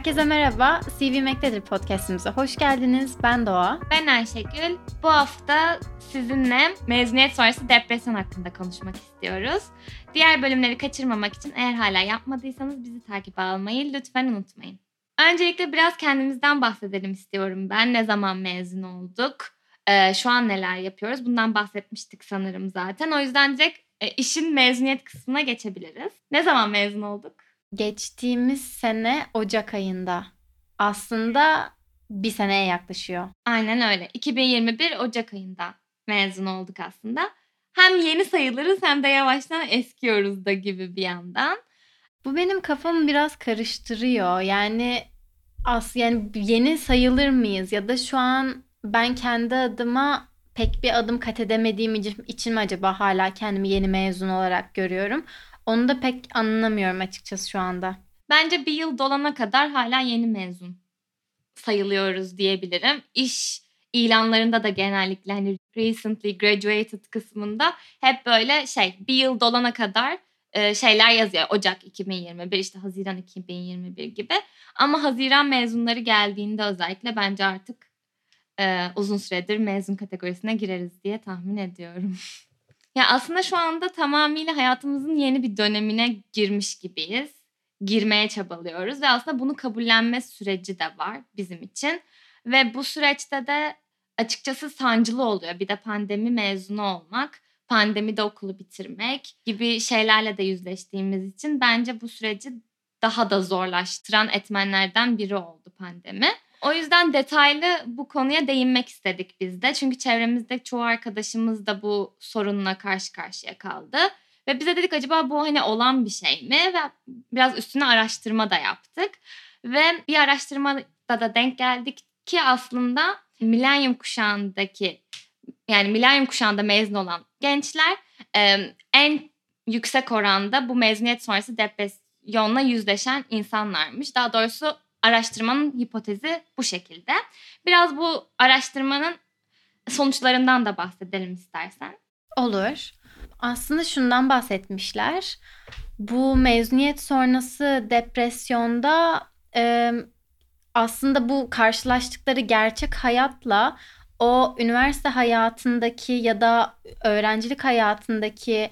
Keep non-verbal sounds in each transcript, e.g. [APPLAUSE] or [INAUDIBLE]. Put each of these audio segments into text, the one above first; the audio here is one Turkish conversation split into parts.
Herkese merhaba. CV Mektedir podcastimize hoş geldiniz. Ben Doğa. Ben Ayşegül. Bu hafta sizinle mezuniyet sonrası depresyon hakkında konuşmak istiyoruz. Diğer bölümleri kaçırmamak için eğer hala yapmadıysanız bizi takip almayı lütfen unutmayın. Öncelikle biraz kendimizden bahsedelim istiyorum ben. Ne zaman mezun olduk? Ee, şu an neler yapıyoruz? Bundan bahsetmiştik sanırım zaten. O yüzden direkt e, işin mezuniyet kısmına geçebiliriz. Ne zaman mezun olduk? Geçtiğimiz sene Ocak ayında. Aslında bir seneye yaklaşıyor. Aynen öyle. 2021 Ocak ayında mezun olduk aslında. Hem yeni sayılırız hem de yavaştan eskiyoruz da gibi bir yandan. Bu benim kafamı biraz karıştırıyor. Yani as yani yeni sayılır mıyız ya da şu an ben kendi adıma pek bir adım kat edemediğim için mi acaba hala kendimi yeni mezun olarak görüyorum? Onu da pek anlamıyorum açıkçası şu anda. Bence bir yıl dolana kadar hala yeni mezun sayılıyoruz diyebilirim. İş ilanlarında da genellikle hani recently graduated kısmında hep böyle şey bir yıl dolana kadar e, şeyler yazıyor. Ocak 2021 işte Haziran 2021 gibi. Ama Haziran mezunları geldiğinde özellikle bence artık e, uzun süredir mezun kategorisine gireriz diye tahmin ediyorum. [LAUGHS] ya aslında şu anda tamamıyla hayatımızın yeni bir dönemine girmiş gibiyiz. Girmeye çabalıyoruz ve aslında bunu kabullenme süreci de var bizim için. Ve bu süreçte de açıkçası sancılı oluyor. Bir de pandemi mezunu olmak, pandemide okulu bitirmek gibi şeylerle de yüzleştiğimiz için bence bu süreci daha da zorlaştıran etmenlerden biri oldu pandemi. O yüzden detaylı bu konuya değinmek istedik biz de. Çünkü çevremizde çoğu arkadaşımız da bu sorunla karşı karşıya kaldı. Ve bize dedik acaba bu hani olan bir şey mi? Ve biraz üstüne araştırma da yaptık. Ve bir araştırmada da denk geldik ki aslında milenyum kuşağındaki yani milenyum kuşağında mezun olan gençler en yüksek oranda bu mezuniyet sonrası depresyonla yüzleşen insanlarmış. Daha doğrusu araştırmanın hipotezi bu şekilde. Biraz bu araştırmanın sonuçlarından da bahsedelim istersen. Olur. Aslında şundan bahsetmişler. Bu mezuniyet sonrası depresyonda e, aslında bu karşılaştıkları gerçek hayatla o üniversite hayatındaki ya da öğrencilik hayatındaki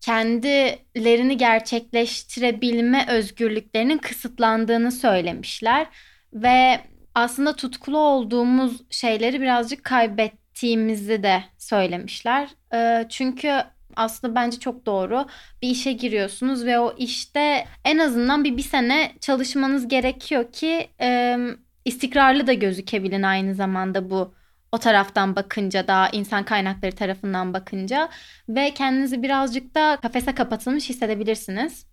kendilerini gerçekleştirebilme özgürlüklerinin kısıtlandığını söylemişler ve aslında tutkulu olduğumuz şeyleri birazcık kaybettiğimizi de söylemişler. Çünkü aslında bence çok doğru. Bir işe giriyorsunuz ve o işte en azından bir bir sene çalışmanız gerekiyor ki istikrarlı da gözükebilin aynı zamanda bu o taraftan bakınca da insan kaynakları tarafından bakınca ve kendinizi birazcık da kafese kapatılmış hissedebilirsiniz.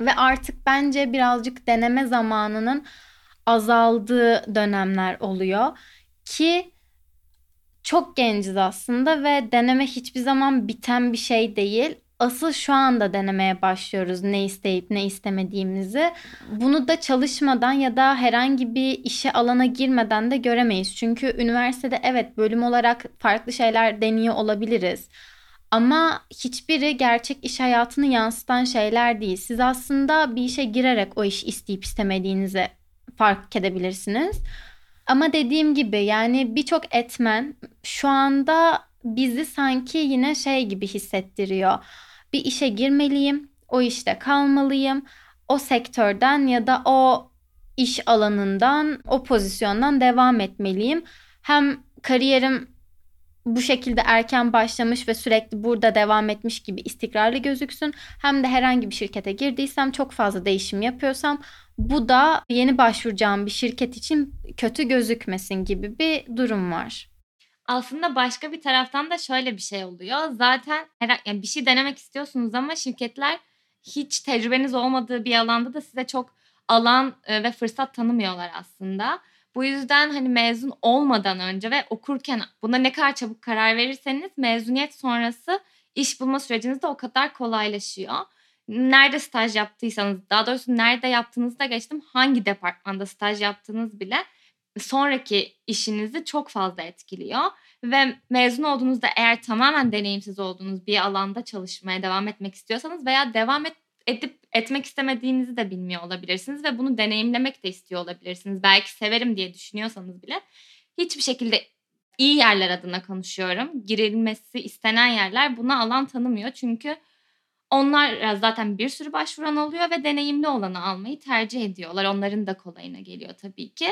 Ve artık bence birazcık deneme zamanının azaldığı dönemler oluyor ki çok genciz aslında ve deneme hiçbir zaman biten bir şey değil asıl şu anda denemeye başlıyoruz ne isteyip ne istemediğimizi. Bunu da çalışmadan ya da herhangi bir işe alana girmeden de göremeyiz. Çünkü üniversitede evet bölüm olarak farklı şeyler deniyor olabiliriz. Ama hiçbiri gerçek iş hayatını yansıtan şeyler değil. Siz aslında bir işe girerek o iş isteyip istemediğinizi fark edebilirsiniz. Ama dediğim gibi yani birçok etmen şu anda bizi sanki yine şey gibi hissettiriyor bir işe girmeliyim, o işte kalmalıyım. O sektörden ya da o iş alanından, o pozisyondan devam etmeliyim. Hem kariyerim bu şekilde erken başlamış ve sürekli burada devam etmiş gibi istikrarlı gözüksün. Hem de herhangi bir şirkete girdiysem çok fazla değişim yapıyorsam bu da yeni başvuracağım bir şirket için kötü gözükmesin gibi bir durum var aslında başka bir taraftan da şöyle bir şey oluyor. Zaten her, yani bir şey denemek istiyorsunuz ama şirketler hiç tecrübeniz olmadığı bir alanda da size çok alan e, ve fırsat tanımıyorlar aslında. Bu yüzden hani mezun olmadan önce ve okurken buna ne kadar çabuk karar verirseniz mezuniyet sonrası iş bulma süreciniz de o kadar kolaylaşıyor. Nerede staj yaptıysanız, daha doğrusu nerede yaptığınızı da geçtim, hangi departmanda staj yaptığınız bile sonraki işinizi çok fazla etkiliyor. Ve mezun olduğunuzda eğer tamamen deneyimsiz olduğunuz bir alanda çalışmaya devam etmek istiyorsanız veya devam et, edip etmek istemediğinizi de bilmiyor olabilirsiniz ve bunu deneyimlemek de istiyor olabilirsiniz. Belki severim diye düşünüyorsanız bile hiçbir şekilde iyi yerler adına konuşuyorum. Girilmesi istenen yerler buna alan tanımıyor. Çünkü onlar zaten bir sürü başvuran oluyor ve deneyimli olanı almayı tercih ediyorlar. Onların da kolayına geliyor tabii ki.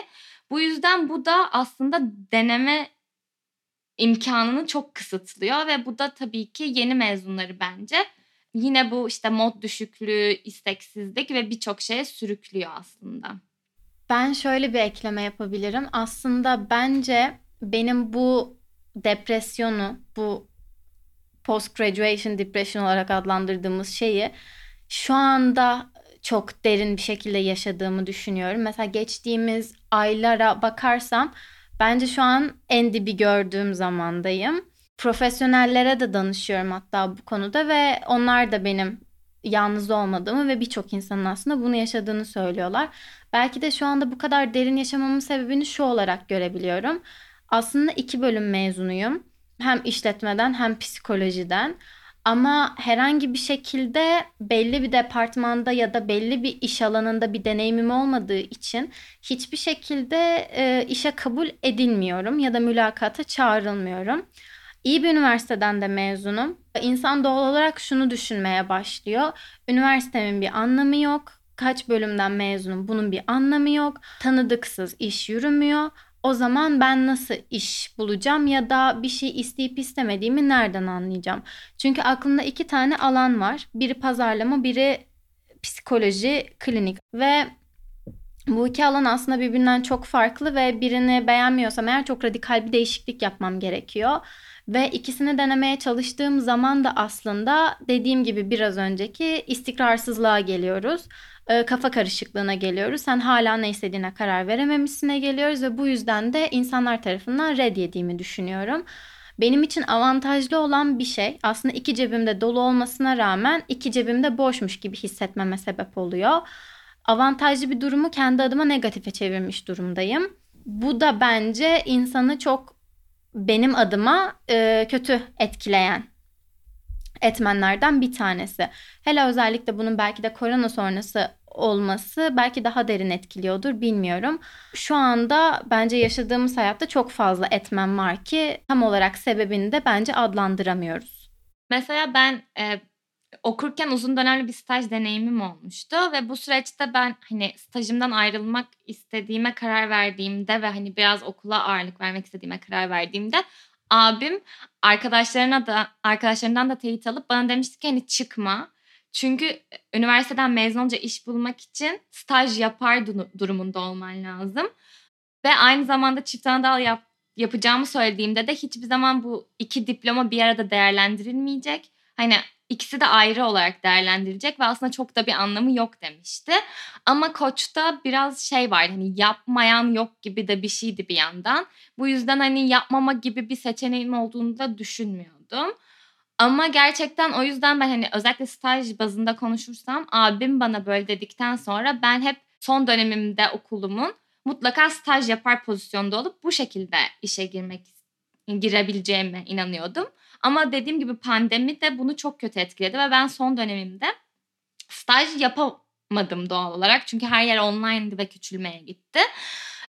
Bu yüzden bu da aslında deneme imkanını çok kısıtlıyor ve bu da tabii ki yeni mezunları bence yine bu işte mod düşüklüğü, isteksizlik ve birçok şeye sürüklüyor aslında. Ben şöyle bir ekleme yapabilirim. Aslında bence benim bu depresyonu, bu post graduation depression olarak adlandırdığımız şeyi şu anda çok derin bir şekilde yaşadığımı düşünüyorum. Mesela geçtiğimiz aylara bakarsam bence şu an en dibi gördüğüm zamandayım. Profesyonellere de danışıyorum hatta bu konuda ve onlar da benim yalnız olmadığımı ve birçok insanın aslında bunu yaşadığını söylüyorlar. Belki de şu anda bu kadar derin yaşamamın sebebini şu olarak görebiliyorum. Aslında iki bölüm mezunuyum. Hem işletmeden hem psikolojiden. Ama herhangi bir şekilde belli bir departmanda ya da belli bir iş alanında bir deneyimim olmadığı için hiçbir şekilde e, işe kabul edilmiyorum ya da mülakata çağrılmıyorum. İyi bir üniversiteden de mezunum. İnsan doğal olarak şunu düşünmeye başlıyor. Üniversitemin bir anlamı yok. Kaç bölümden mezunum bunun bir anlamı yok. Tanıdıksız iş yürümüyor. O zaman ben nasıl iş bulacağım ya da bir şey isteyip istemediğimi nereden anlayacağım? Çünkü aklımda iki tane alan var. Biri pazarlama, biri psikoloji, klinik ve bu iki alan aslında birbirinden çok farklı ve birini beğenmiyorsam eğer çok radikal bir değişiklik yapmam gerekiyor. Ve ikisini denemeye çalıştığım zaman da aslında dediğim gibi biraz önceki istikrarsızlığa geliyoruz. E, kafa karışıklığına geliyoruz. Sen hala ne istediğine karar verememişsine geliyoruz ve bu yüzden de insanlar tarafından red yediğimi düşünüyorum. Benim için avantajlı olan bir şey aslında iki cebimde dolu olmasına rağmen iki cebimde boşmuş gibi hissetmeme sebep oluyor. Avantajlı bir durumu kendi adıma negatife çevirmiş durumdayım. Bu da bence insanı çok benim adıma e, kötü etkileyen etmenlerden bir tanesi. Hele özellikle bunun belki de korona sonrası olması belki daha derin etkiliyordur bilmiyorum. Şu anda bence yaşadığımız hayatta çok fazla etmen var ki tam olarak sebebini de bence adlandıramıyoruz. Mesela ben e, okurken uzun dönemli bir staj deneyimim olmuştu ve bu süreçte ben hani stajımdan ayrılmak istediğime karar verdiğimde ve hani biraz okula ağırlık vermek istediğime karar verdiğimde abim arkadaşlarına da arkadaşlarından da teyit alıp bana demişti ki hani çıkma. Çünkü e, üniversiteden mezun olunca iş bulmak için staj yapar durumunda olman lazım. Ve aynı zamanda çift anadal yap, yapacağımı söylediğimde de hiçbir zaman bu iki diploma bir arada değerlendirilmeyecek. Hani ikisi de ayrı olarak değerlendirecek ve aslında çok da bir anlamı yok demişti. Ama koçta biraz şey var hani yapmayan yok gibi de bir şeydi bir yandan. Bu yüzden hani yapmama gibi bir seçeneğim olduğunu da düşünmüyordum. Ama gerçekten o yüzden ben hani özellikle staj bazında konuşursam abim bana böyle dedikten sonra ben hep son dönemimde okulumun mutlaka staj yapar pozisyonda olup bu şekilde işe girmek girebileceğime inanıyordum. Ama dediğim gibi pandemi de bunu çok kötü etkiledi ve ben son dönemimde staj yapamadım doğal olarak. Çünkü her yer online'dı ve küçülmeye gitti.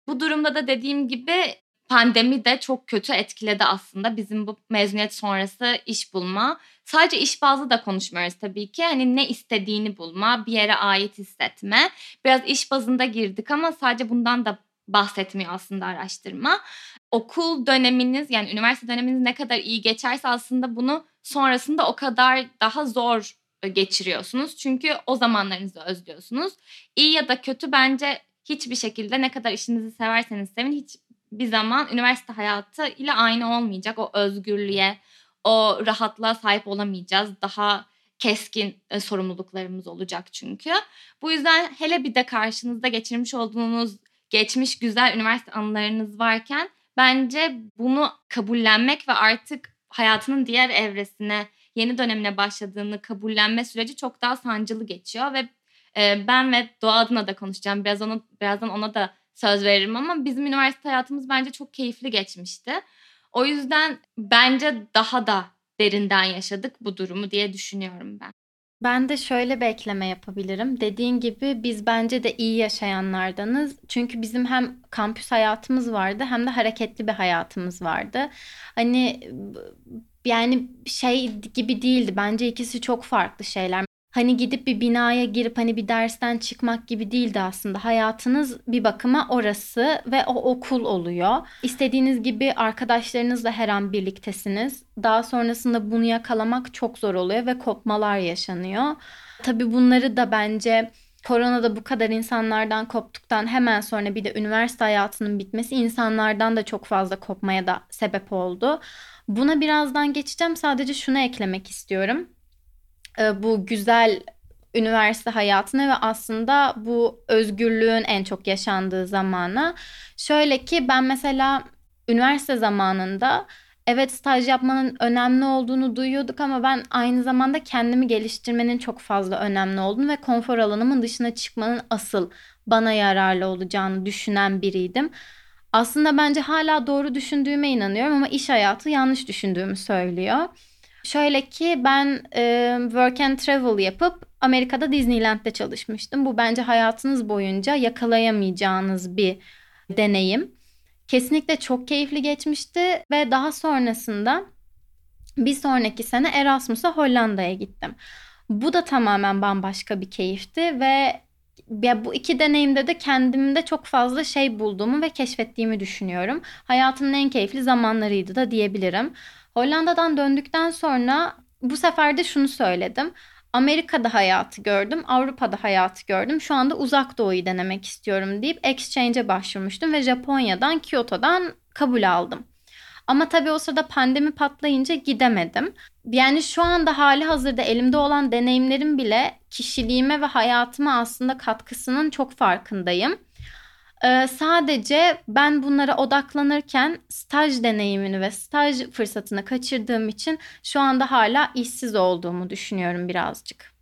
Bu durumda da dediğim gibi pandemi de çok kötü etkiledi aslında bizim bu mezuniyet sonrası iş bulma. Sadece iş bazlı da konuşmuyoruz tabii ki. Hani ne istediğini bulma, bir yere ait hissetme. Biraz iş bazında girdik ama sadece bundan da bahsetmiyor aslında araştırma. Okul döneminiz yani üniversite döneminiz ne kadar iyi geçerse aslında bunu sonrasında o kadar daha zor geçiriyorsunuz. Çünkü o zamanlarınızı özlüyorsunuz. İyi ya da kötü bence hiçbir şekilde ne kadar işinizi severseniz sevin hiç bir zaman üniversite hayatı ile aynı olmayacak. O özgürlüğe, o rahatlığa sahip olamayacağız. Daha keskin e, sorumluluklarımız olacak çünkü. Bu yüzden hele bir de karşınızda geçirmiş olduğunuz geçmiş güzel üniversite anılarınız varken bence bunu kabullenmek ve artık hayatının diğer evresine, yeni dönemine başladığını kabullenme süreci çok daha sancılı geçiyor ve e, ben ve Doğa adına da konuşacağım. Biraz onu, birazdan ona da söz veririm ama bizim üniversite hayatımız bence çok keyifli geçmişti. O yüzden bence daha da derinden yaşadık bu durumu diye düşünüyorum ben. Ben de şöyle bir ekleme yapabilirim. Dediğin gibi biz bence de iyi yaşayanlardanız. Çünkü bizim hem kampüs hayatımız vardı hem de hareketli bir hayatımız vardı. Hani yani şey gibi değildi. Bence ikisi çok farklı şeyler. Hani gidip bir binaya girip hani bir dersten çıkmak gibi değildi aslında. Hayatınız bir bakıma orası ve o okul oluyor. İstediğiniz gibi arkadaşlarınızla her an birliktesiniz. Daha sonrasında bunu yakalamak çok zor oluyor ve kopmalar yaşanıyor. Tabii bunları da bence koronada bu kadar insanlardan koptuktan hemen sonra bir de üniversite hayatının bitmesi insanlardan da çok fazla kopmaya da sebep oldu. Buna birazdan geçeceğim. Sadece şunu eklemek istiyorum. Ee, bu güzel üniversite hayatına ve aslında bu özgürlüğün en çok yaşandığı zamana. Şöyle ki ben mesela üniversite zamanında evet staj yapmanın önemli olduğunu duyuyorduk ama ben aynı zamanda kendimi geliştirmenin çok fazla önemli olduğunu ve konfor alanımın dışına çıkmanın asıl bana yararlı olacağını düşünen biriydim. Aslında bence hala doğru düşündüğüme inanıyorum ama iş hayatı yanlış düşündüğümü söylüyor. Şöyle ki ben e, work and travel yapıp Amerika'da Disneyland'de çalışmıştım. Bu bence hayatınız boyunca yakalayamayacağınız bir deneyim. Kesinlikle çok keyifli geçmişti ve daha sonrasında bir sonraki sene Erasmus'a Hollanda'ya gittim. Bu da tamamen bambaşka bir keyifti ve ya bu iki deneyimde de kendimde çok fazla şey bulduğumu ve keşfettiğimi düşünüyorum. Hayatımın en keyifli zamanlarıydı da diyebilirim. Hollanda'dan döndükten sonra bu sefer de şunu söyledim. Amerika'da hayatı gördüm, Avrupa'da hayatı gördüm. Şu anda uzak doğuyu denemek istiyorum deyip exchange'e başvurmuştum ve Japonya'dan, Kyoto'dan kabul aldım. Ama tabii o sırada pandemi patlayınca gidemedim. Yani şu anda hali hazırda elimde olan deneyimlerim bile kişiliğime ve hayatıma aslında katkısının çok farkındayım. Ee, sadece ben bunlara odaklanırken staj deneyimini ve staj fırsatını kaçırdığım için şu anda hala işsiz olduğumu düşünüyorum birazcık.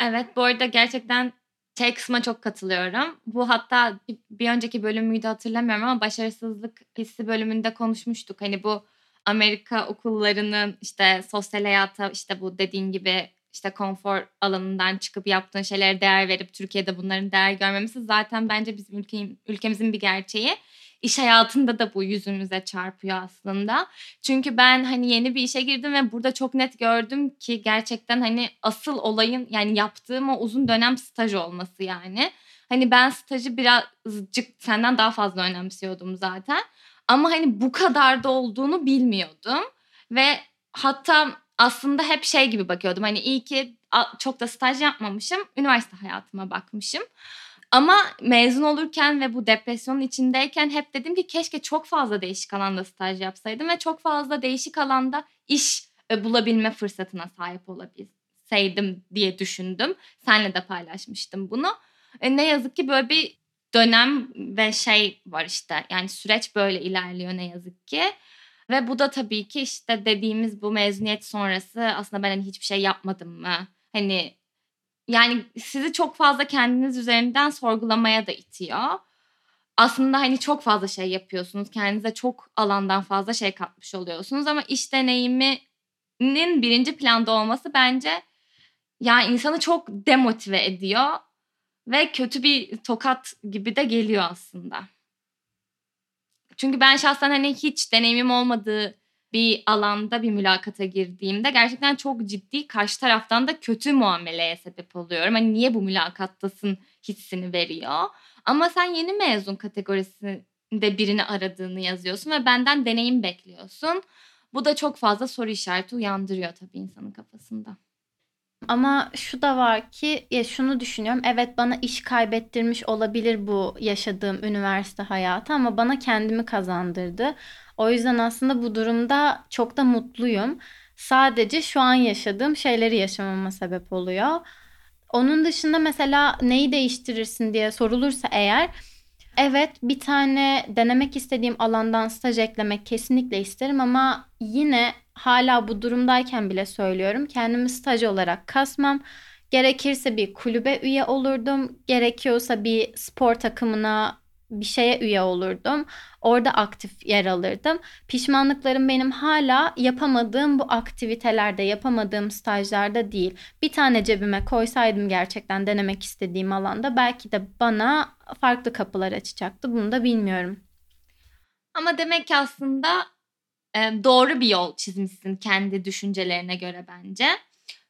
Evet bu arada gerçekten şey kısma çok katılıyorum. Bu hatta bir önceki bölümüydü hatırlamıyorum ama başarısızlık hissi bölümünde konuşmuştuk. Hani bu Amerika okullarının işte sosyal hayata işte bu dediğin gibi işte konfor alanından çıkıp yaptığın şeylere değer verip Türkiye'de bunların değer görmemesi zaten bence bizim ülke, ülkemizin bir gerçeği. İş hayatında da bu yüzümüze çarpıyor aslında. Çünkü ben hani yeni bir işe girdim ve burada çok net gördüm ki gerçekten hani asıl olayın yani yaptığım o uzun dönem staj olması yani. Hani ben stajı birazcık senden daha fazla önemsiyordum zaten. Ama hani bu kadar da olduğunu bilmiyordum. Ve hatta aslında hep şey gibi bakıyordum. Hani iyi ki çok da staj yapmamışım. Üniversite hayatıma bakmışım. Ama mezun olurken ve bu depresyonun içindeyken hep dedim ki keşke çok fazla değişik alanda staj yapsaydım ve çok fazla değişik alanda iş e, bulabilme fırsatına sahip olabilseydim diye düşündüm. Senle de paylaşmıştım bunu. E, ne yazık ki böyle bir dönem ve şey var işte yani süreç böyle ilerliyor ne yazık ki. Ve bu da tabii ki işte dediğimiz bu mezuniyet sonrası aslında ben hani hiçbir şey yapmadım mı? Hani yani sizi çok fazla kendiniz üzerinden sorgulamaya da itiyor. Aslında hani çok fazla şey yapıyorsunuz. Kendinize çok alandan fazla şey katmış oluyorsunuz ama iş deneyiminin birinci planda olması bence yani insanı çok demotive ediyor ve kötü bir tokat gibi de geliyor aslında. Çünkü ben şahsen hani hiç deneyimim olmadığı bir alanda bir mülakata girdiğimde gerçekten çok ciddi karşı taraftan da kötü muameleye sebep oluyorum. Hani niye bu mülakattasın hissini veriyor. Ama sen yeni mezun kategorisinde birini aradığını yazıyorsun ve benden deneyim bekliyorsun. Bu da çok fazla soru işareti uyandırıyor tabii insanın kafasında. Ama şu da var ki ya şunu düşünüyorum. Evet bana iş kaybettirmiş olabilir bu yaşadığım üniversite hayatı ama bana kendimi kazandırdı. O yüzden aslında bu durumda çok da mutluyum. Sadece şu an yaşadığım şeyleri yaşamama sebep oluyor. Onun dışında mesela neyi değiştirirsin diye sorulursa eğer evet bir tane denemek istediğim alandan staj eklemek kesinlikle isterim ama yine hala bu durumdayken bile söylüyorum. Kendimi staj olarak kasmam. Gerekirse bir kulübe üye olurdum. Gerekiyorsa bir spor takımına bir şeye üye olurdum. Orada aktif yer alırdım. Pişmanlıklarım benim hala yapamadığım bu aktivitelerde, yapamadığım stajlarda değil. Bir tane cebime koysaydım gerçekten denemek istediğim alanda belki de bana farklı kapılar açacaktı. Bunu da bilmiyorum. Ama demek ki aslında doğru bir yol çizmişsin kendi düşüncelerine göre bence.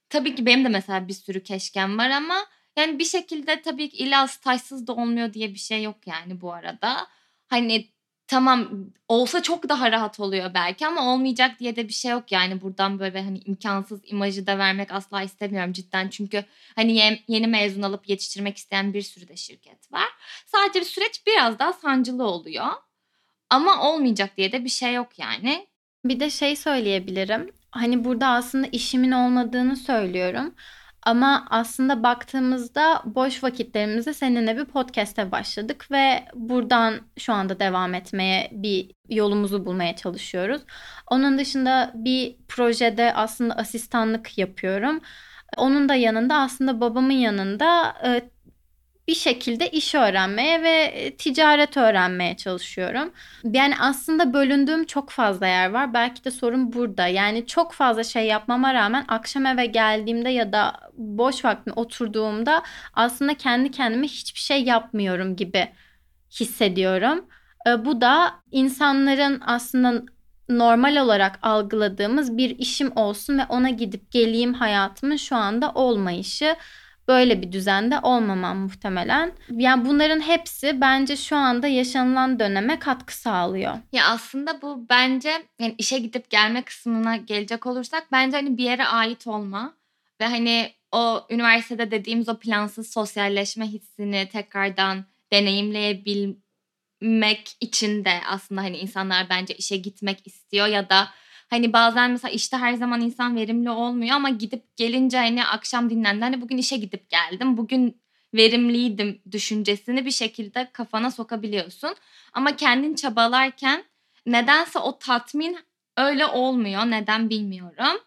Tabii ki benim de mesela bir sürü keşkem var ama yani bir şekilde tabii ki illa stajsız da olmuyor diye bir şey yok yani bu arada. Hani tamam olsa çok daha rahat oluyor belki ama olmayacak diye de bir şey yok yani buradan böyle hani imkansız imajı da vermek asla istemiyorum cidden çünkü hani yeni mezun alıp yetiştirmek isteyen bir sürü de şirket var. Sadece süreç biraz daha sancılı oluyor ama olmayacak diye de bir şey yok yani. Bir de şey söyleyebilirim hani burada aslında işimin olmadığını söylüyorum. Ama aslında baktığımızda boş vakitlerimizde seninle bir podcast'e başladık ve buradan şu anda devam etmeye bir yolumuzu bulmaya çalışıyoruz. Onun dışında bir projede aslında asistanlık yapıyorum. Onun da yanında aslında babamın yanında e, bir şekilde iş öğrenmeye ve e, ticaret öğrenmeye çalışıyorum. Yani aslında bölündüğüm çok fazla yer var. Belki de sorun burada. Yani çok fazla şey yapmama rağmen akşam eve geldiğimde ya da boş vaktim oturduğumda aslında kendi kendime hiçbir şey yapmıyorum gibi hissediyorum. E, bu da insanların aslında normal olarak algıladığımız bir işim olsun ve ona gidip geleyim hayatımın şu anda olmayışı böyle bir düzende olmamam muhtemelen. Yani bunların hepsi bence şu anda yaşanılan döneme katkı sağlıyor. Ya aslında bu bence yani işe gidip gelme kısmına gelecek olursak bence hani bir yere ait olma ve hani o üniversitede dediğimiz o plansız sosyalleşme hissini tekrardan deneyimleyebilmek için de aslında hani insanlar bence işe gitmek istiyor ya da Hani bazen mesela işte her zaman insan verimli olmuyor ama gidip gelince hani akşam dinlendi. Hani bugün işe gidip geldim. Bugün verimliydim düşüncesini bir şekilde kafana sokabiliyorsun. Ama kendin çabalarken nedense o tatmin öyle olmuyor. Neden bilmiyorum.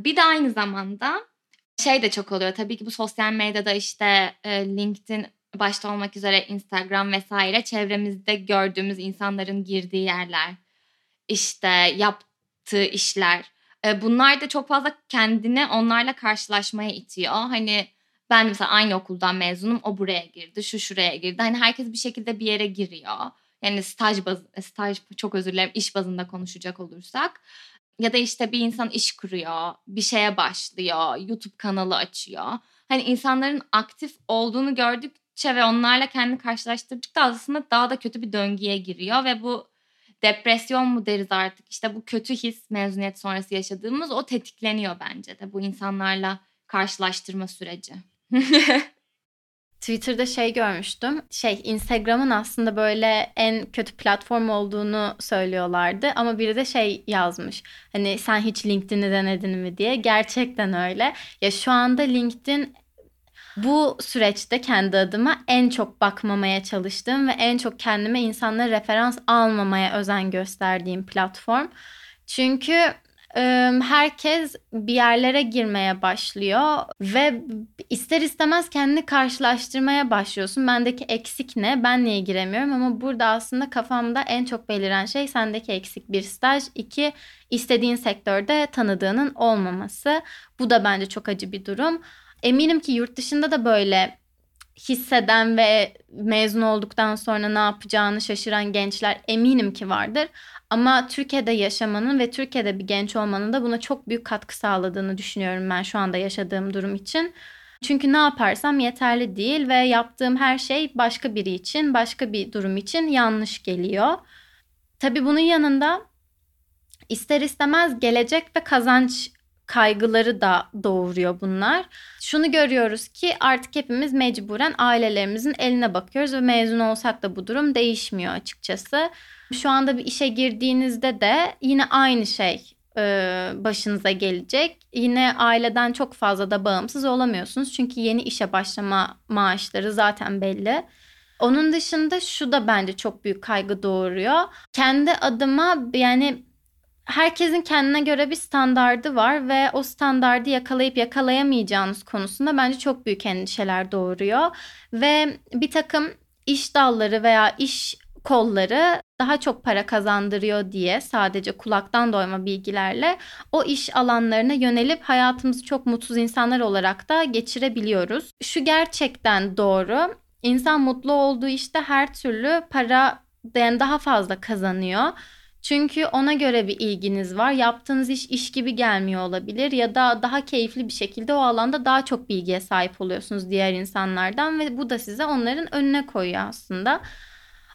Bir de aynı zamanda şey de çok oluyor. Tabii ki bu sosyal medyada işte e, LinkedIn başta olmak üzere Instagram vesaire çevremizde gördüğümüz insanların girdiği yerler. İşte yap yaptığı işler. Bunlar da çok fazla kendini onlarla karşılaşmaya itiyor. Hani ben mesela aynı okuldan mezunum. O buraya girdi, şu şuraya girdi. Hani herkes bir şekilde bir yere giriyor. Yani staj baz, staj çok özür dilerim iş bazında konuşacak olursak. Ya da işte bir insan iş kuruyor, bir şeye başlıyor, YouTube kanalı açıyor. Hani insanların aktif olduğunu gördükçe ve onlarla kendini karşılaştırdıkça aslında daha da kötü bir döngüye giriyor ve bu depresyon mu deriz artık işte bu kötü his mezuniyet sonrası yaşadığımız o tetikleniyor bence de bu insanlarla karşılaştırma süreci. [LAUGHS] Twitter'da şey görmüştüm. Şey Instagram'ın aslında böyle en kötü platform olduğunu söylüyorlardı ama biri de şey yazmış. Hani sen hiç LinkedIn'i denedin mi diye. Gerçekten öyle. Ya şu anda LinkedIn bu süreçte kendi adıma en çok bakmamaya çalıştığım ve en çok kendime insanlara referans almamaya özen gösterdiğim platform. Çünkü herkes bir yerlere girmeye başlıyor ve ister istemez kendini karşılaştırmaya başlıyorsun. Bendeki eksik ne? Ben niye giremiyorum? Ama burada aslında kafamda en çok beliren şey sendeki eksik bir staj. iki istediğin sektörde tanıdığının olmaması. Bu da bence çok acı bir durum. Eminim ki yurt dışında da böyle hisseden ve mezun olduktan sonra ne yapacağını şaşıran gençler eminim ki vardır. Ama Türkiye'de yaşamanın ve Türkiye'de bir genç olmanın da buna çok büyük katkı sağladığını düşünüyorum ben şu anda yaşadığım durum için. Çünkü ne yaparsam yeterli değil ve yaptığım her şey başka biri için, başka bir durum için yanlış geliyor. Tabii bunun yanında ister istemez gelecek ve kazanç kaygıları da doğuruyor bunlar. Şunu görüyoruz ki artık hepimiz mecburen ailelerimizin eline bakıyoruz ve mezun olsak da bu durum değişmiyor açıkçası. Şu anda bir işe girdiğinizde de yine aynı şey e, başınıza gelecek. Yine aileden çok fazla da bağımsız olamıyorsunuz. Çünkü yeni işe başlama maaşları zaten belli. Onun dışında şu da bence çok büyük kaygı doğuruyor. Kendi adıma yani herkesin kendine göre bir standardı var ve o standardı yakalayıp yakalayamayacağınız konusunda bence çok büyük endişeler doğuruyor. Ve bir takım iş dalları veya iş kolları daha çok para kazandırıyor diye sadece kulaktan doyma bilgilerle o iş alanlarına yönelip hayatımızı çok mutsuz insanlar olarak da geçirebiliyoruz. Şu gerçekten doğru. İnsan mutlu olduğu işte her türlü para daha fazla kazanıyor. Çünkü ona göre bir ilginiz var. Yaptığınız iş iş gibi gelmiyor olabilir ya da daha keyifli bir şekilde o alanda daha çok bilgiye sahip oluyorsunuz diğer insanlardan ve bu da size onların önüne koyuyor aslında.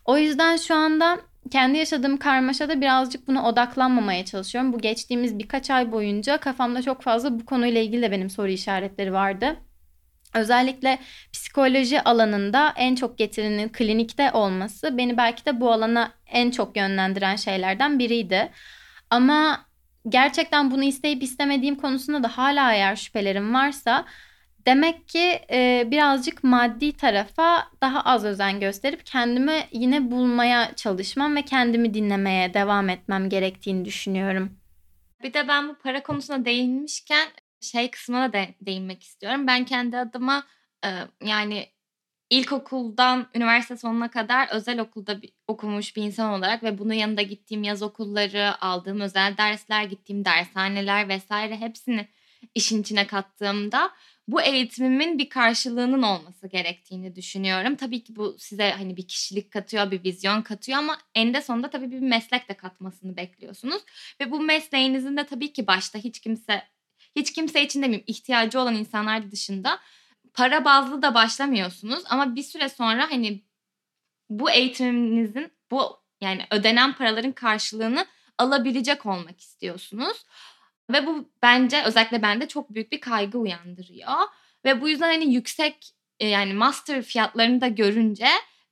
O yüzden şu anda kendi yaşadığım karmaşada birazcık buna odaklanmamaya çalışıyorum. Bu geçtiğimiz birkaç ay boyunca kafamda çok fazla bu konuyla ilgili de benim soru işaretleri vardı. Özellikle psikoloji alanında en çok getirinin klinikte olması beni belki de bu alana en çok yönlendiren şeylerden biriydi. Ama gerçekten bunu isteyip istemediğim konusunda da hala eğer şüphelerim varsa demek ki e, birazcık maddi tarafa daha az özen gösterip kendimi yine bulmaya çalışmam ve kendimi dinlemeye devam etmem gerektiğini düşünüyorum. Bir de ben bu para konusuna değinmişken şey kısmına da değinmek istiyorum. Ben kendi adıma e, yani ilkokuldan üniversite sonuna kadar özel okulda bir, okumuş bir insan olarak ve bunun yanında gittiğim yaz okulları, aldığım özel dersler, gittiğim dershaneler vesaire hepsini işin içine kattığımda bu eğitimimin bir karşılığının olması gerektiğini düşünüyorum. Tabii ki bu size hani bir kişilik katıyor, bir vizyon katıyor ama eninde sonunda tabii bir meslek de katmasını bekliyorsunuz. Ve bu mesleğinizin de tabii ki başta hiç kimse hiç kimse için demeyeyim ihtiyacı olan insanlar dışında para bazlı da başlamıyorsunuz ama bir süre sonra hani bu eğitiminizin bu yani ödenen paraların karşılığını alabilecek olmak istiyorsunuz. Ve bu bence özellikle bende çok büyük bir kaygı uyandırıyor. Ve bu yüzden hani yüksek e, yani master fiyatlarını da görünce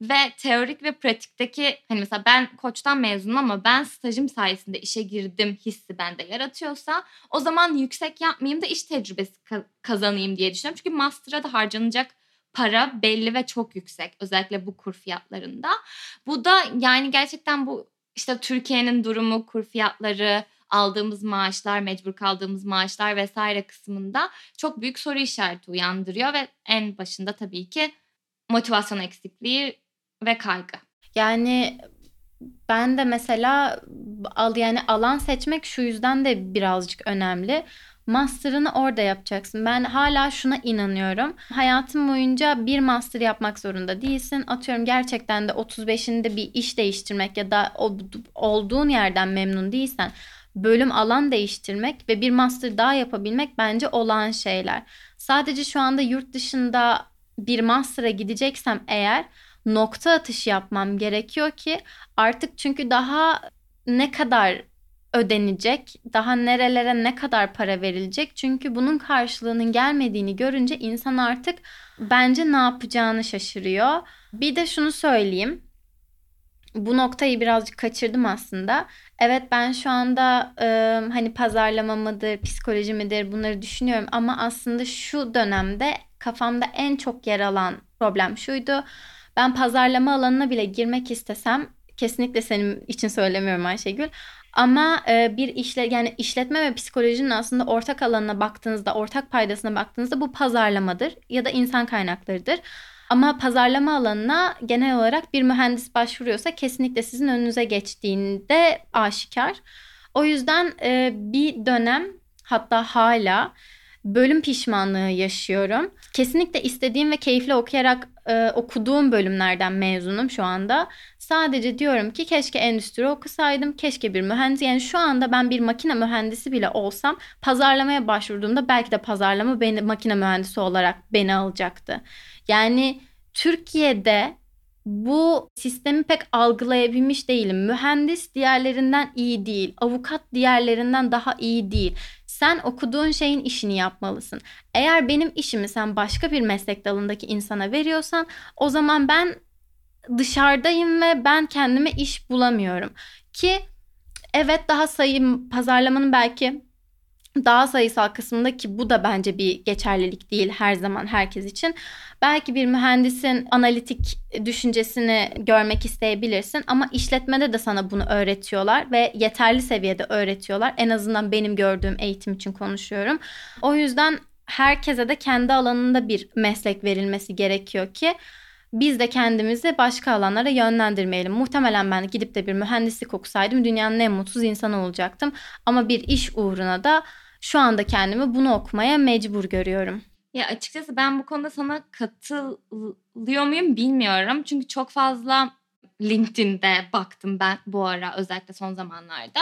ve teorik ve pratikteki hani mesela ben koçtan mezunum ama ben stajım sayesinde işe girdim hissi bende yaratıyorsa o zaman yüksek yapmayayım da iş tecrübesi kazanayım diye düşünüyorum. Çünkü master'a da harcanacak para belli ve çok yüksek özellikle bu kur fiyatlarında. Bu da yani gerçekten bu işte Türkiye'nin durumu, kur fiyatları, aldığımız maaşlar, mecbur kaldığımız maaşlar vesaire kısmında çok büyük soru işareti uyandırıyor ve en başında tabii ki motivasyon eksikliği ve kaygı. Yani ben de mesela al yani alan seçmek şu yüzden de birazcık önemli. Master'ını orada yapacaksın. Ben hala şuna inanıyorum. Hayatım boyunca bir master yapmak zorunda değilsin. Atıyorum gerçekten de 35'inde bir iş değiştirmek ya da olduğun yerden memnun değilsen bölüm alan değiştirmek ve bir master daha yapabilmek bence olan şeyler. Sadece şu anda yurt dışında bir master'a gideceksem eğer nokta atışı yapmam gerekiyor ki artık çünkü daha ne kadar ödenecek, daha nerelere ne kadar para verilecek. Çünkü bunun karşılığının gelmediğini görünce insan artık bence ne yapacağını şaşırıyor. Bir de şunu söyleyeyim. Bu noktayı birazcık kaçırdım aslında. Evet ben şu anda e, hani pazarlama mıdır, psikoloji midir bunları düşünüyorum ama aslında şu dönemde kafamda en çok yer alan problem şuydu. Ben pazarlama alanına bile girmek istesem kesinlikle senin için söylemiyorum Ayşegül. Ama e, bir işle yani işletme ve psikolojinin aslında ortak alanına baktığınızda, ortak paydasına baktığınızda bu pazarlamadır ya da insan kaynaklarıdır. Ama pazarlama alanına genel olarak bir mühendis başvuruyorsa kesinlikle sizin önünüze geçtiğinde aşikar. O yüzden e, bir dönem hatta hala bölüm pişmanlığı yaşıyorum. Kesinlikle istediğim ve keyifle okuyarak e, okuduğum bölümlerden mezunum şu anda. Sadece diyorum ki keşke endüstri okusaydım, keşke bir mühendis. Yani şu anda ben bir makine mühendisi bile olsam pazarlamaya başvurduğumda belki de pazarlama beni makine mühendisi olarak beni alacaktı. Yani Türkiye'de bu sistemi pek algılayabilmiş değilim. Mühendis diğerlerinden iyi değil. Avukat diğerlerinden daha iyi değil. Sen okuduğun şeyin işini yapmalısın. Eğer benim işimi sen başka bir meslek dalındaki insana veriyorsan o zaman ben dışarıdayım ve ben kendime iş bulamıyorum. Ki evet daha sayım pazarlamanın belki daha sayısal kısmında ki bu da bence bir geçerlilik değil her zaman herkes için. Belki bir mühendisin analitik düşüncesini görmek isteyebilirsin ama işletmede de sana bunu öğretiyorlar ve yeterli seviyede öğretiyorlar. En azından benim gördüğüm eğitim için konuşuyorum. O yüzden herkese de kendi alanında bir meslek verilmesi gerekiyor ki biz de kendimizi başka alanlara yönlendirmeyelim. Muhtemelen ben gidip de bir mühendislik okusaydım dünyanın en mutsuz insanı olacaktım. Ama bir iş uğruna da şu anda kendimi bunu okumaya mecbur görüyorum. Ya açıkçası ben bu konuda sana katılıyor muyum bilmiyorum. Çünkü çok fazla LinkedIn'de baktım ben bu ara özellikle son zamanlarda.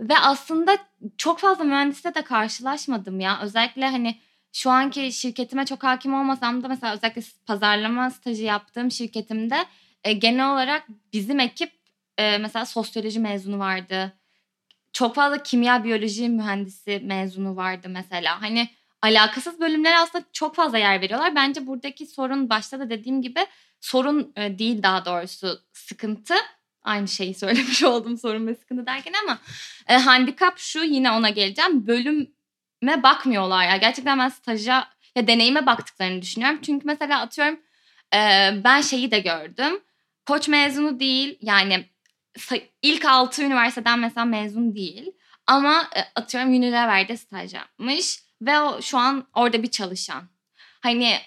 Ve aslında çok fazla mühendiste de karşılaşmadım ya. Özellikle hani şu anki şirketime çok hakim olmasam da mesela özellikle pazarlama stajı yaptığım şirketimde e, genel olarak bizim ekip e, mesela sosyoloji mezunu vardı. Çok fazla kimya biyoloji mühendisi mezunu vardı mesela. Hani alakasız bölümlere aslında çok fazla yer veriyorlar. Bence buradaki sorun başta da dediğim gibi sorun e, değil daha doğrusu sıkıntı. Aynı şeyi [LAUGHS] söylemiş oldum sorun ve sıkıntı derken ama e, handikap şu yine ona geleceğim. Bölüme bakmıyorlar ya. Gerçekten ben staja ya deneyime baktıklarını düşünüyorum. Çünkü mesela atıyorum e, ben şeyi de gördüm. Koç mezunu değil yani ilk altı üniversiteden mesela mezun değil. Ama e, atıyorum Unilever'de staj yapmış ve o şu an orada bir çalışan. Hani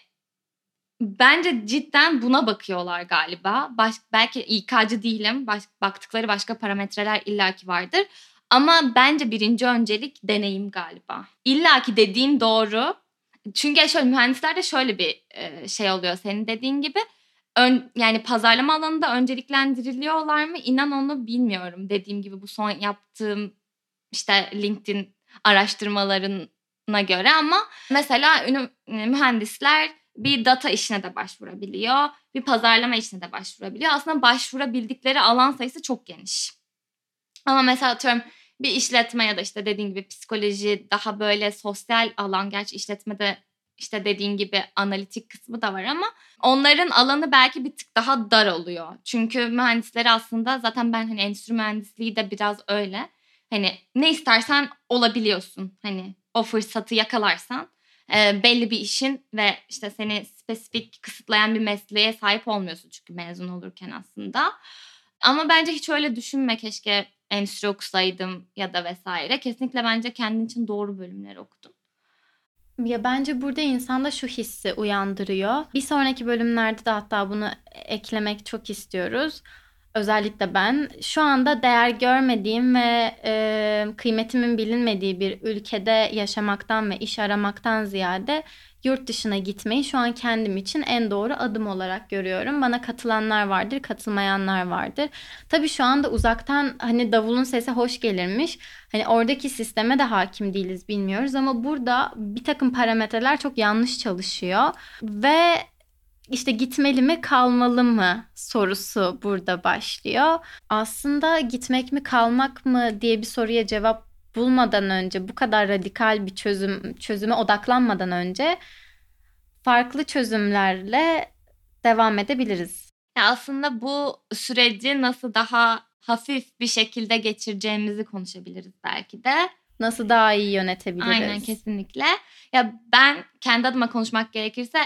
bence cidden buna bakıyorlar galiba. Baş, belki İK'cı değilim. Baş, baktıkları başka parametreler illaki vardır. Ama bence birinci öncelik deneyim galiba. İlla ki dediğin doğru. Çünkü şöyle mühendislerde şöyle bir e, şey oluyor senin dediğin gibi. Ön, yani pazarlama alanında önceliklendiriliyorlar mı? İnan onu bilmiyorum. Dediğim gibi bu son yaptığım işte LinkedIn araştırmalarına göre ama mesela mühendisler bir data işine de başvurabiliyor. Bir pazarlama işine de başvurabiliyor. Aslında başvurabildikleri alan sayısı çok geniş. Ama mesela atıyorum bir işletme ya da işte dediğin gibi psikoloji daha böyle sosyal alan. Gerçi işletmede işte dediğin gibi analitik kısmı da var ama onların alanı belki bir tık daha dar oluyor. Çünkü mühendisleri aslında zaten ben hani endüstri mühendisliği de biraz öyle. Hani ne istersen olabiliyorsun. Hani o fırsatı yakalarsan e, belli bir işin ve işte seni spesifik kısıtlayan bir mesleğe sahip olmuyorsun çünkü mezun olurken aslında. Ama bence hiç öyle düşünme keşke endüstri okusaydım ya da vesaire. Kesinlikle bence kendin için doğru bölümleri okudum. Ya bence burada insanda şu hissi uyandırıyor. Bir sonraki bölümlerde de hatta bunu eklemek çok istiyoruz özellikle ben şu anda değer görmediğim ve e, kıymetimin bilinmediği bir ülkede yaşamaktan ve iş aramaktan ziyade yurt dışına gitmeyi şu an kendim için en doğru adım olarak görüyorum. Bana katılanlar vardır, katılmayanlar vardır. Tabii şu anda uzaktan hani davulun sesi hoş gelirmiş. Hani oradaki sisteme de hakim değiliz bilmiyoruz ama burada bir takım parametreler çok yanlış çalışıyor ve işte gitmeli mi kalmalı mı sorusu burada başlıyor. Aslında gitmek mi kalmak mı diye bir soruya cevap bulmadan önce bu kadar radikal bir çözüm çözüme odaklanmadan önce farklı çözümlerle devam edebiliriz. Ya aslında bu süreci nasıl daha hafif bir şekilde geçireceğimizi konuşabiliriz belki de. Nasıl daha iyi yönetebiliriz? Aynen kesinlikle. Ya ben kendi adıma konuşmak gerekirse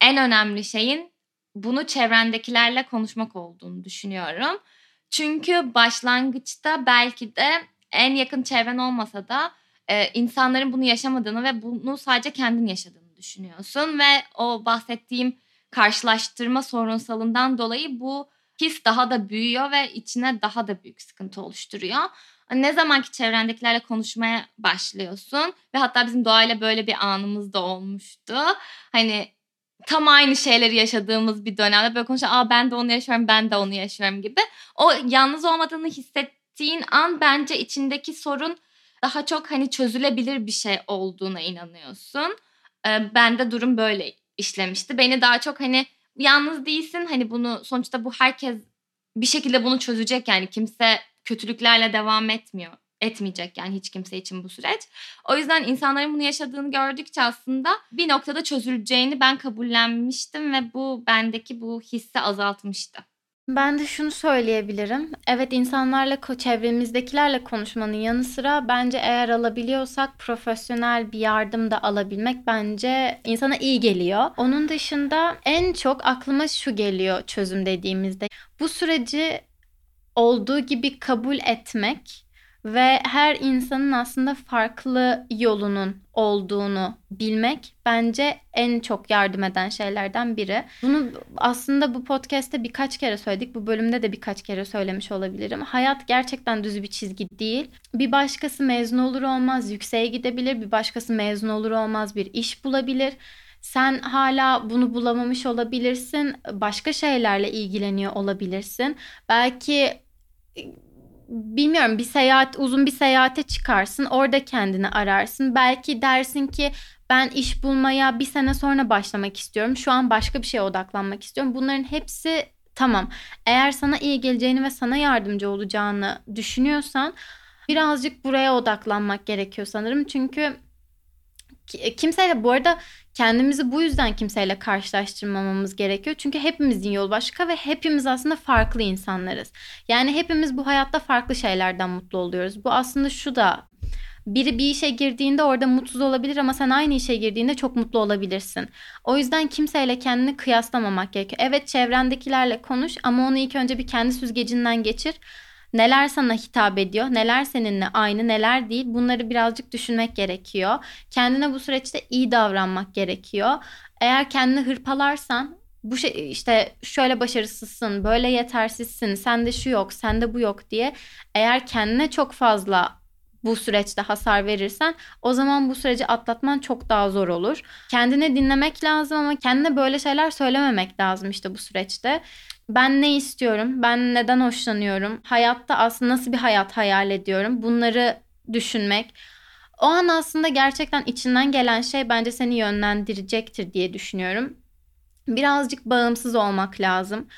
en önemli şeyin bunu çevrendekilerle konuşmak olduğunu düşünüyorum. Çünkü başlangıçta belki de en yakın çevren olmasa da insanların bunu yaşamadığını ve bunu sadece kendin yaşadığını düşünüyorsun ve o bahsettiğim karşılaştırma sorunsalından dolayı bu his daha da büyüyor ve içine daha da büyük sıkıntı oluşturuyor. Ne zamanki çevrendekilerle konuşmaya başlıyorsun ve hatta bizim doğayla böyle bir anımız da olmuştu. Hani tam aynı şeyleri yaşadığımız bir dönemde böyle konuşuyor. Aa ben de onu yaşıyorum, ben de onu yaşıyorum gibi. O yalnız olmadığını hissettiğin an bence içindeki sorun daha çok hani çözülebilir bir şey olduğuna inanıyorsun. Ee, bende durum böyle işlemişti. Beni daha çok hani yalnız değilsin. Hani bunu sonuçta bu herkes bir şekilde bunu çözecek yani kimse kötülüklerle devam etmiyor. Etmeyecek yani hiç kimse için bu süreç. O yüzden insanların bunu yaşadığını gördükçe aslında bir noktada çözüleceğini ben kabullenmiştim ve bu bendeki bu hissi azaltmıştı. Ben de şunu söyleyebilirim. Evet insanlarla, çevremizdekilerle konuşmanın yanı sıra bence eğer alabiliyorsak profesyonel bir yardım da alabilmek bence insana iyi geliyor. Onun dışında en çok aklıma şu geliyor çözüm dediğimizde. Bu süreci olduğu gibi kabul etmek ve her insanın aslında farklı yolunun olduğunu bilmek bence en çok yardım eden şeylerden biri. Bunu aslında bu podcast'te birkaç kere söyledik. Bu bölümde de birkaç kere söylemiş olabilirim. Hayat gerçekten düz bir çizgi değil. Bir başkası mezun olur olmaz yükseğe gidebilir. Bir başkası mezun olur olmaz bir iş bulabilir. Sen hala bunu bulamamış olabilirsin. Başka şeylerle ilgileniyor olabilirsin. Belki bilmiyorum bir seyahat uzun bir seyahate çıkarsın orada kendini ararsın. Belki dersin ki ben iş bulmaya bir sene sonra başlamak istiyorum. Şu an başka bir şeye odaklanmak istiyorum. Bunların hepsi tamam. Eğer sana iyi geleceğini ve sana yardımcı olacağını düşünüyorsan birazcık buraya odaklanmak gerekiyor sanırım. Çünkü kimseyle bu arada kendimizi bu yüzden kimseyle karşılaştırmamamız gerekiyor. Çünkü hepimizin yolu başka ve hepimiz aslında farklı insanlarız. Yani hepimiz bu hayatta farklı şeylerden mutlu oluyoruz. Bu aslında şu da biri bir işe girdiğinde orada mutsuz olabilir ama sen aynı işe girdiğinde çok mutlu olabilirsin. O yüzden kimseyle kendini kıyaslamamak gerekiyor. Evet çevrendekilerle konuş ama onu ilk önce bir kendi süzgecinden geçir. Neler sana hitap ediyor, neler seninle aynı, neler değil bunları birazcık düşünmek gerekiyor. Kendine bu süreçte iyi davranmak gerekiyor. Eğer kendini hırpalarsan bu şey işte şöyle başarısızsın, böyle yetersizsin, sende şu yok, sende bu yok diye eğer kendine çok fazla bu süreçte hasar verirsen o zaman bu süreci atlatman çok daha zor olur. Kendine dinlemek lazım ama kendine böyle şeyler söylememek lazım işte bu süreçte. Ben ne istiyorum? Ben neden hoşlanıyorum? Hayatta aslında nasıl bir hayat hayal ediyorum? Bunları düşünmek. O an aslında gerçekten içinden gelen şey bence seni yönlendirecektir diye düşünüyorum. Birazcık bağımsız olmak lazım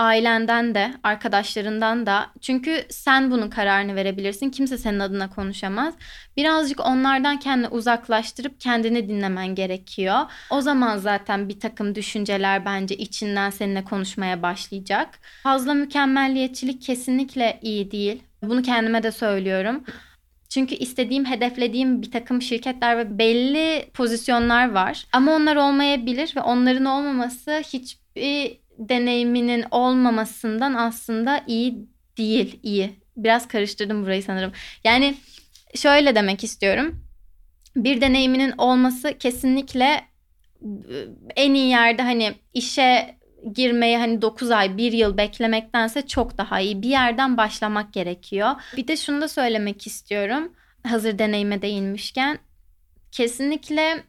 ailenden de, arkadaşlarından da. Çünkü sen bunun kararını verebilirsin. Kimse senin adına konuşamaz. Birazcık onlardan kendini uzaklaştırıp kendini dinlemen gerekiyor. O zaman zaten bir takım düşünceler bence içinden seninle konuşmaya başlayacak. Fazla mükemmelliyetçilik kesinlikle iyi değil. Bunu kendime de söylüyorum. Çünkü istediğim, hedeflediğim bir takım şirketler ve belli pozisyonlar var. Ama onlar olmayabilir ve onların olmaması hiçbir deneyiminin olmamasından aslında iyi değil, iyi. Biraz karıştırdım burayı sanırım. Yani şöyle demek istiyorum. Bir deneyiminin olması kesinlikle en iyi yerde hani işe girmeye hani 9 ay 1 yıl beklemektense çok daha iyi bir yerden başlamak gerekiyor. Bir de şunu da söylemek istiyorum hazır deneyime değinmişken kesinlikle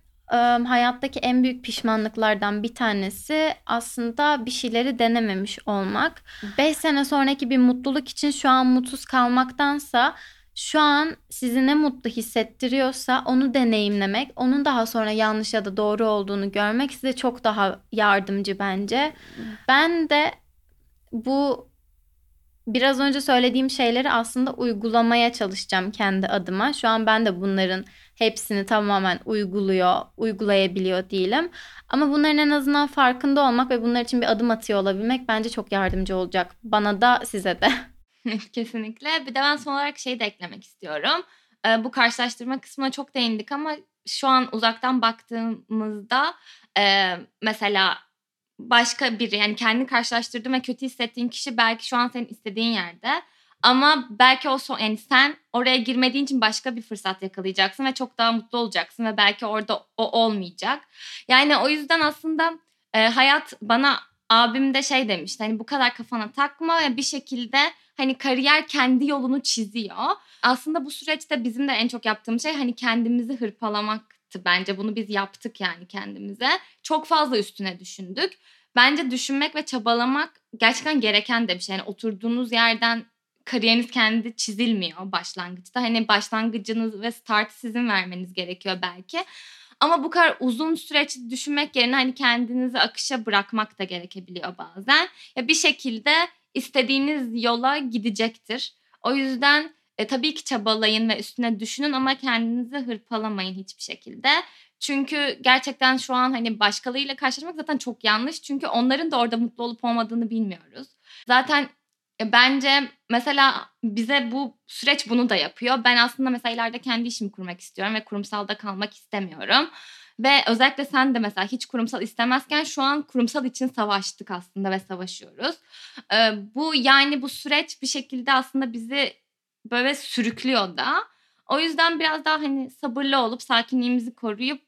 hayattaki en büyük pişmanlıklardan bir tanesi aslında bir şeyleri denememiş olmak. 5 sene sonraki bir mutluluk için şu an mutsuz kalmaktansa şu an sizi ne mutlu hissettiriyorsa onu deneyimlemek, onun daha sonra yanlış ya da doğru olduğunu görmek size çok daha yardımcı bence. Ben de bu biraz önce söylediğim şeyleri aslında uygulamaya çalışacağım kendi adıma. Şu an ben de bunların hepsini tamamen uyguluyor, uygulayabiliyor değilim. Ama bunların en azından farkında olmak ve bunlar için bir adım atıyor olabilmek bence çok yardımcı olacak. Bana da size de. [LAUGHS] [LAUGHS] Kesinlikle. Bir de ben son olarak şey de eklemek istiyorum. Ee, bu karşılaştırma kısmına çok değindik ama şu an uzaktan baktığımızda e, mesela başka biri yani kendini karşılaştırdığın ve kötü hissettiğin kişi belki şu an senin istediğin yerde. Ama belki o son yani sen oraya girmediğin için başka bir fırsat yakalayacaksın ve çok daha mutlu olacaksın ve belki orada o olmayacak. Yani o yüzden aslında e, hayat bana abim de şey demişti hani bu kadar kafana takma ve bir şekilde hani kariyer kendi yolunu çiziyor. Aslında bu süreçte bizim de en çok yaptığımız şey hani kendimizi hırpalamaktı bence. Bunu biz yaptık yani kendimize. Çok fazla üstüne düşündük. Bence düşünmek ve çabalamak gerçekten gereken de bir şey. Yani oturduğunuz yerden kariyeriniz kendi çizilmiyor başlangıçta. Hani başlangıcınız ve start sizin vermeniz gerekiyor belki. Ama bu kadar uzun süreç düşünmek yerine hani kendinizi akışa bırakmak da gerekebiliyor bazen. Ya bir şekilde istediğiniz yola gidecektir. O yüzden e, tabii ki çabalayın ve üstüne düşünün ama kendinizi hırpalamayın hiçbir şekilde. Çünkü gerçekten şu an hani başkalarıyla karşılaşmak zaten çok yanlış. Çünkü onların da orada mutlu olup olmadığını bilmiyoruz. Zaten bence mesela bize bu süreç bunu da yapıyor. Ben aslında mesela ileride kendi işimi kurmak istiyorum ve kurumsalda kalmak istemiyorum. Ve özellikle sen de mesela hiç kurumsal istemezken şu an kurumsal için savaştık aslında ve savaşıyoruz. Ee, bu yani bu süreç bir şekilde aslında bizi böyle sürüklüyor da. O yüzden biraz daha hani sabırlı olup sakinliğimizi koruyup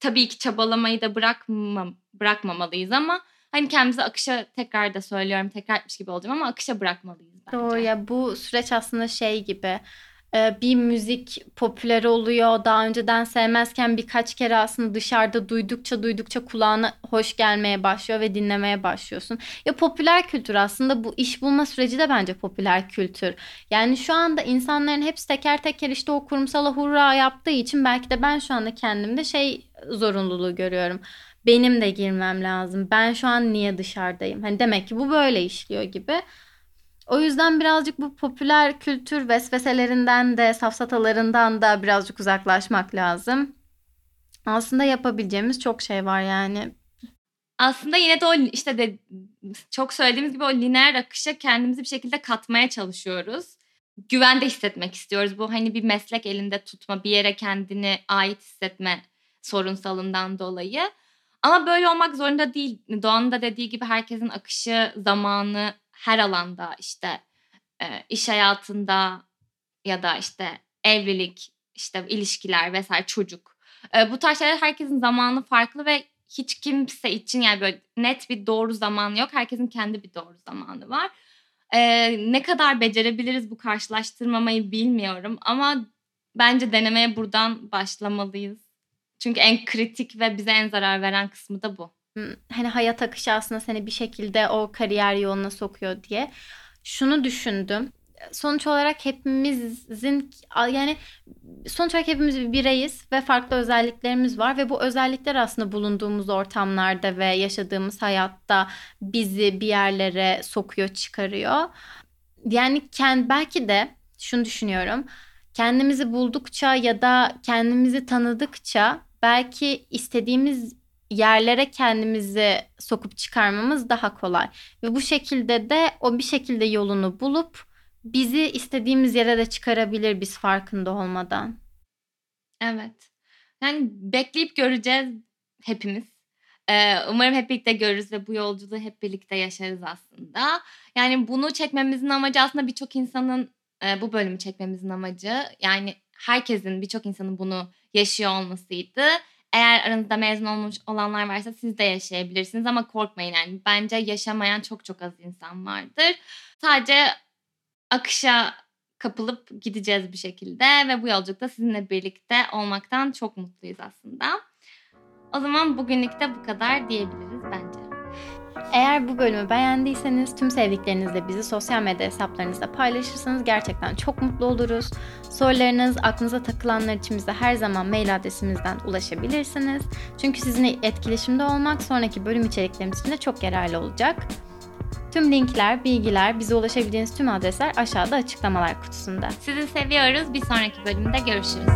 tabii ki çabalamayı da bırakma, bırakmamalıyız ama hani kendimizi akışa tekrar da söylüyorum tekrar etmiş gibi olacağım ama akışa bırakmalıyız bence. Doğru ya bu süreç aslında şey gibi e, bir müzik popüler oluyor. Daha önceden sevmezken birkaç kere aslında dışarıda duydukça duydukça kulağına hoş gelmeye başlıyor ve dinlemeye başlıyorsun. Ya popüler kültür aslında bu iş bulma süreci de bence popüler kültür. Yani şu anda insanların hepsi teker teker işte o kurumsala hurra yaptığı için belki de ben şu anda kendimde şey zorunluluğu görüyorum benim de girmem lazım. Ben şu an niye dışarıdayım? Hani demek ki bu böyle işliyor gibi. O yüzden birazcık bu popüler kültür vesveselerinden de safsatalarından da birazcık uzaklaşmak lazım. Aslında yapabileceğimiz çok şey var yani. Aslında yine de o işte de çok söylediğimiz gibi o lineer akışa kendimizi bir şekilde katmaya çalışıyoruz. Güvende hissetmek istiyoruz. Bu hani bir meslek elinde tutma, bir yere kendini ait hissetme sorunsalından dolayı. Ama böyle olmak zorunda değil. Doğan'ın da dediği gibi herkesin akışı, zamanı her alanda işte e, iş hayatında ya da işte evlilik, işte ilişkiler vesaire çocuk. E, bu tarz şeyler herkesin zamanı farklı ve hiç kimse için yani böyle net bir doğru zaman yok. Herkesin kendi bir doğru zamanı var. Ee, ne kadar becerebiliriz bu karşılaştırmamayı bilmiyorum ama bence denemeye buradan başlamalıyız. Çünkü en kritik ve bize en zarar veren kısmı da bu. Hani hayat akışı aslında seni bir şekilde o kariyer yoluna sokuyor diye. Şunu düşündüm. Sonuç olarak hepimizin yani sonuç olarak hepimiz bir bireyiz ve farklı özelliklerimiz var ve bu özellikler aslında bulunduğumuz ortamlarda ve yaşadığımız hayatta bizi bir yerlere sokuyor, çıkarıyor. Yani kend, belki de şunu düşünüyorum. Kendimizi buldukça ya da kendimizi tanıdıkça belki istediğimiz yerlere kendimizi sokup çıkarmamız daha kolay. Ve bu şekilde de o bir şekilde yolunu bulup bizi istediğimiz yere de çıkarabilir biz farkında olmadan. Evet. Yani bekleyip göreceğiz hepimiz. Ee, umarım hep birlikte görürüz ve bu yolculuğu hep birlikte yaşarız aslında. Yani bunu çekmemizin amacı aslında birçok insanın e, bu bölümü çekmemizin amacı yani herkesin birçok insanın bunu yaşıyor olmasıydı. Eğer aranızda mezun olmuş olanlar varsa siz de yaşayabilirsiniz ama korkmayın yani. Bence yaşamayan çok çok az insan vardır. Sadece akışa kapılıp gideceğiz bir şekilde ve bu yolculukta sizinle birlikte olmaktan çok mutluyuz aslında. O zaman bugünlük de bu kadar diyebiliriz bence. Eğer bu bölümü beğendiyseniz tüm sevdiklerinizle bizi sosyal medya hesaplarınızda paylaşırsanız gerçekten çok mutlu oluruz. Sorularınız, aklınıza takılanlar için bize her zaman mail adresimizden ulaşabilirsiniz. Çünkü sizinle etkileşimde olmak sonraki bölüm içeriklerimiz için de çok yararlı olacak. Tüm linkler, bilgiler, bize ulaşabildiğiniz tüm adresler aşağıda açıklamalar kutusunda. Sizi seviyoruz. Bir sonraki bölümde görüşürüz.